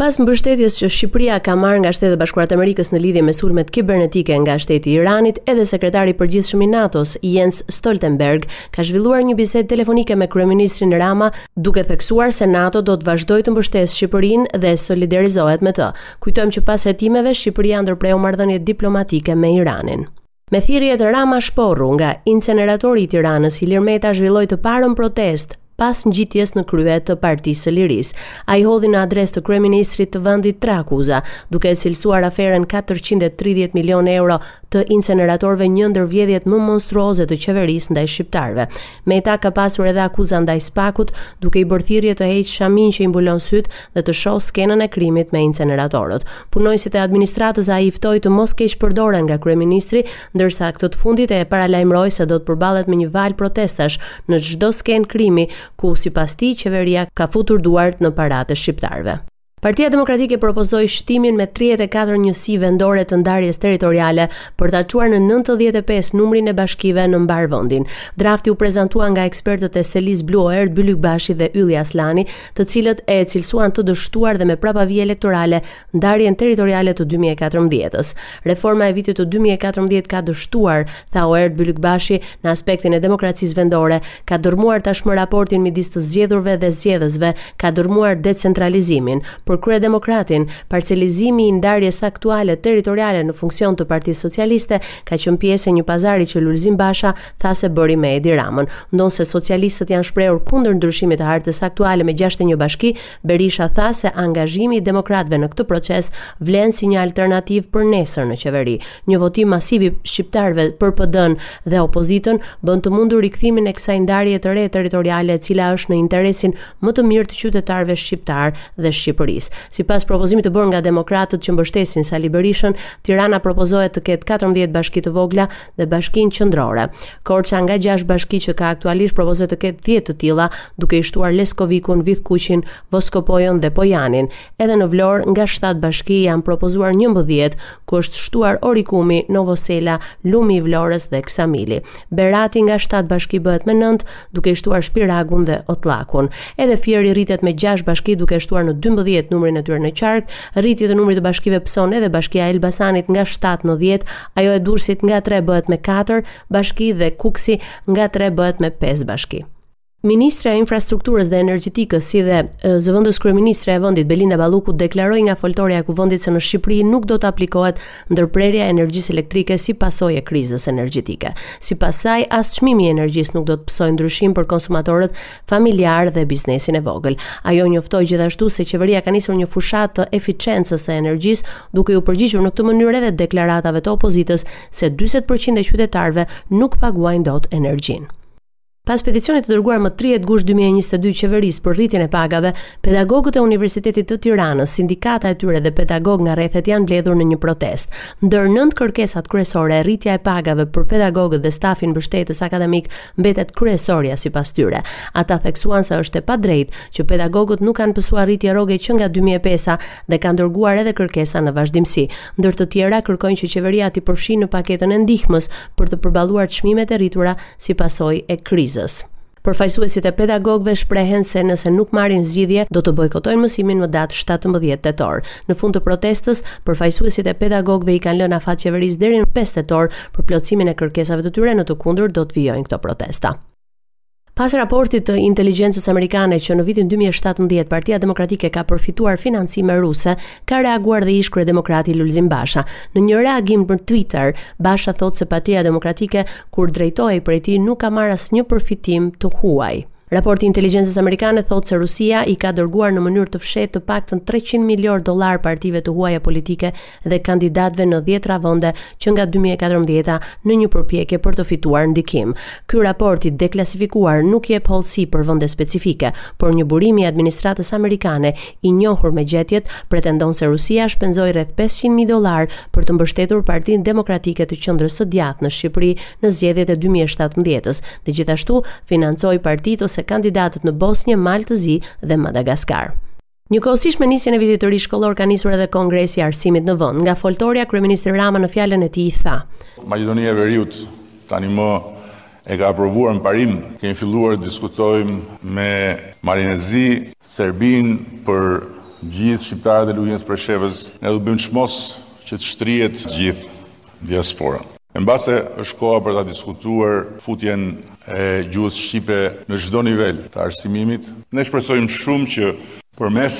Pas mbështetjes që Shqipëria ka marrë nga Shtetet e Bashkuara të Amerikës në lidhje me sulmet kibernetike nga shteti i Iranit, edhe sekretari i përgjithshëm i NATO-s, Jens Stoltenberg, ka zhvilluar një bisedë telefonike me kryeministrin Rama, duke theksuar se NATO do të vazhdojë të mbështesë Shqipërinë dhe solidarizohet me të. Kujtojmë që pas hetimeve, Shqipëria ndërpreu marrëdhëniet diplomatike me Iranin. Me thirrjet Rama shporru nga inceneratori i Tiranës, Ilir Meta zhvilloi të parën protestë pas ngjitjes në krye të Partisë së Lirisë. Ai hodhi në adresë të kryeministrit të vendit tre akuza, duke cilësuar aferën 430 milionë euro të inceneratorëve një ndër vjedhjet më monstruoze të qeverisë ndaj shqiptarëve. Meta ka pasur edhe akuza ndaj SPAK-ut, duke i bërë thirrje të heqë shaminë që i mbulon sytë dhe të shohë skenën e krimit me inceneratorët. Punonjësit e administratës ai i ftoi të mos keqpërdoren nga kryeministri, ndërsa këtë të fundit e paralajmëroi se do të përballet me një valë protestash në çdo skenë krimi, ku sipas tij qeveria ka futur duart në paratë e shqiptarëve. Partia Demokratike propozoi shtimin me 34 njësi vendore të ndarjes territoriale për ta çuar në 95 numrin e bashkive në mbarë vendin. Drafti u prezantua nga ekspertët e Selisë Blu, Oerd Bylykbashi dhe Ylli Asllani, të cilët e cilësuan të dështuar dhe me prapavijë elektorale ndarjen territoriale të 2014-s. Reforma e vitit dy mijë e katërmbëdhjetë ka dështuar, tha Oerd Bylykbashi, në aspektin e demokracisë vendore, ka dërrmuar tashmë raportin midis të zgjedhurve dhe zgjedhësve, ka dërrmuar decentralizimin. Për kryedemokratin, parcelizimi i ndarjes aktuale territoriale në funksion të Partisë Socialiste ka qenë pjesë e një pazari që Lulzim Basha tha se bëri me Edi Ramën. Ndonëse socialistët janë shprehur kundër ndryshimit të hartës aktuale me gjashtëdhjetë e një bashki, Berisha tha se angazhimi i demokratëve në këtë proces vlen si një alternativë për nesër në qeveri. Një votim masiv i shqiptarëve për PD-në dhe opozitën bën të mundur rikthimin e kësaj ndarjeje të re territoriale e cila është në interesin më të mirë të qytetarëve shqiptarë dhe Shqipërisë. Sipas propozimit të bërë nga demokratët që mbështesin Sali Berishën, Tirana propozohet të ketë katërmbëdhjetë bashki të vogla dhe bashkinë qendrore. Korça nga 6 bashki që ka aktualisht propozohet të ketë 10 të tilla, duke i shtuar Leskovikun, Vithkuqin, Voskopojën dhe Pojanin. Edhe në Vlorë nga 7 bashki janë propozuar 11, ku është shtuar Orikumi, Novosela, Lumi i Vlorës dhe Ksamili. Berati nga 7 bashki bëhet me 9, duke i shtuar Shpiragun dhe Otllakun. Edhe Fieri rritet me 6 bashki duke shtuar në 12 numrin e tyre në qark. Rritje të numrit të bashkive pëson edhe bashkia e Elbasanit nga 7 në 10, Ajo e Durrësit nga tre bëhet me katër bashki dhe Kukësi nga tre bëhet me pesë bashki. Ministrja e Infrastrukturës dhe Energjetikës si dhe zëvendëskryeministrja e vendit Belinda Balluku deklaroi nga foltorja e kuvendit se në Shqipëri nuk do të aplikohet ndërprerja e energjisë elektrike si pasojë e krizës energjetike. Sipas saj, as çmimi i energjisë nuk do të pësojë ndryshim për konsumatorët familjar dhe biznesin e vogël. Ajo njoftoi gjithashtu se qeveria ka nisur një fushatë të efiçiencës së energjisë, duke iu përgjigjur në këtë mënyrë edhe deklaratave të opozitës se 40% e qytetarëve nuk paguajnë dot energjinë. Pas peticionit të dërguar më 30 gusht 2022 qeverisë për rritjen e pagave, pedagogët e Universitetit të Tiranës, sindikata e tyre dhe pedagogë nga rrethet janë mbledhur në një protestë. Ndër nëntë kërkesat kryesore, rritja e pagave për pedagogët dhe stafin mbështetës akademik, mbetet kryesorja sipas tyre. Ata theksuan se është e padrejtë që pedagogët nuk kanë pësuar rritje rroge që nga dy mijë e pesa dhe kanë dërguar edhe kërkesa në vazhdimësi. Ndër të tjera, kërkojnë që qeveria t'i përfshijë në paketën e ndihmës për të përballuar çmimet e rritura si pasojë e krizës. Përfaqësuesit e pedagogëve shprehen se nëse nuk marrin zgjidhje, do të bojkotojnë mësimin më datë shtatëmbëdhjetë tetor. Në fund të protestës, përfaqësuesit e pedagogëve i kanë lënë afat qeverisë deri në 5 tetor për plotësimin e kërkesave të tyre, në të kundërt do të vijojnë këto protesta. Pas raportit të inteligjencës amerikane që në vitin 2017 Partia Demokratike ka përfituar financime ruse, ka reaguar dhe ish-kryedemokrati Lulzim Basha. Në një reagim për Twitter, Basha thotë se Partia Demokratike kur drejtohej prej tij nuk ka marrë asnjë përfitim të huaj. Raporti i inteligjencës amerikane thotë se Rusia i ka dërguar në mënyrë të fshehtë të paktën 300 milionë dollarë partive të huaja politike dhe kandidatëve në dhjetëra vende që nga 2014-a në një përpjekje për të fituar ndikim. Ky raport i deklasifikuar nuk jep hollësi për vende specifike, por një burim i administratës amerikane i njohur me gjetjet pretendon se Rusia shpenzoi rreth 500 mijë dollarë për të mbështetur Partinë Demokratike të Qendrës së Djathtë në Shqipëri në zgjedhjet e dy mijë e shtatëmbëdhjetës dhe gjithashtu financoi partitë ose kandidatët në Bosnjë, Mal të Zi dhe Madagaskar. Njëkohësisht me nisjen e vitit të ri shkollor ka nisur edhe Kongresi i Arsimit në vend. Nga foltorja, kryeministri Rama në fjalën e tij tha. Maqedonia e Veriut tanimë e ka aprovuar në parim. Kemi filluar të diskutojmë me Malin e Zi, Serbinë për gjithë shqiptarët e Luginës së Preshevës. Ne do të bëjmë çmos që të shtrihet gjithë diaspora. E mbase është koha për ta diskutuar futjen e gjuhës shqipe në çdo nivel të arsimimit. Ne shpresojmë shumë që përmes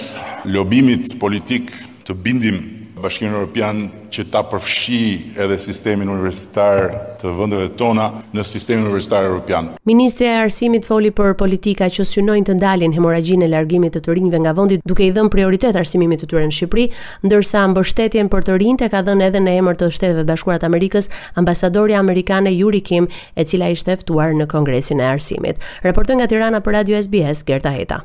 lobimit politik të bindim Bashkimin Europian që ta përfshijë edhe sistemin universitar të vendeve tona në sistemin universitar europian. Ministrja e Arsimit foli për politika që synojnë të ndalin hemorragjinë e largimit të të rinjve nga vendi, duke i dhënë prioritet arsimimit të tyre në Shqipëri, ndërsa mbështetjen për të rinjtë ka dhënë edhe në emër të Shteteve të Bashkuara të Amerikës ambasadorja amerikane Yuri Kim, e cila ishte ftuar në Kongresin e Arsimit. Raporton nga Tirana për Radio SBS Gerta Heta.